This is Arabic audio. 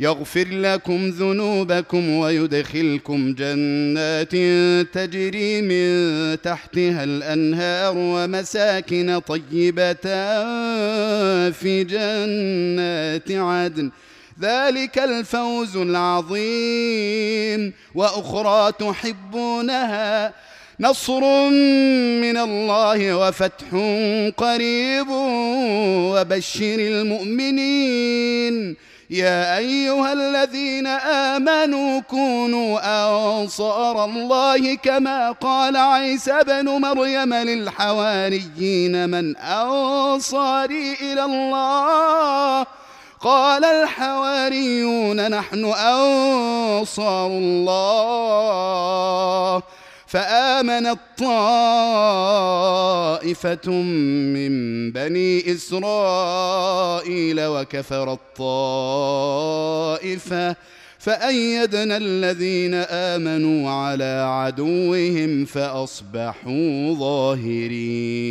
يغفر لكم ذنوبكم ويدخلكم جنات تجري من تحتها الأنهار ومساكن طيبة في جنات عدن. ذلك الفوز العظيم. وأخرى تحبونها. نصر من الله وفتح قريب وبشر المؤمنين. يا أيها الذين آمنوا كونوا أنصار الله كما قال عيسى بن مريم للحواريين من أنصاري إلى الله؟ قال الحواريون نحن أنصار الله. فامنت طائفه من بني إسرائيل وكفرت طائفه فأيدنا الذين آمنوا على عدوهم فأصبحوا ظاهرين.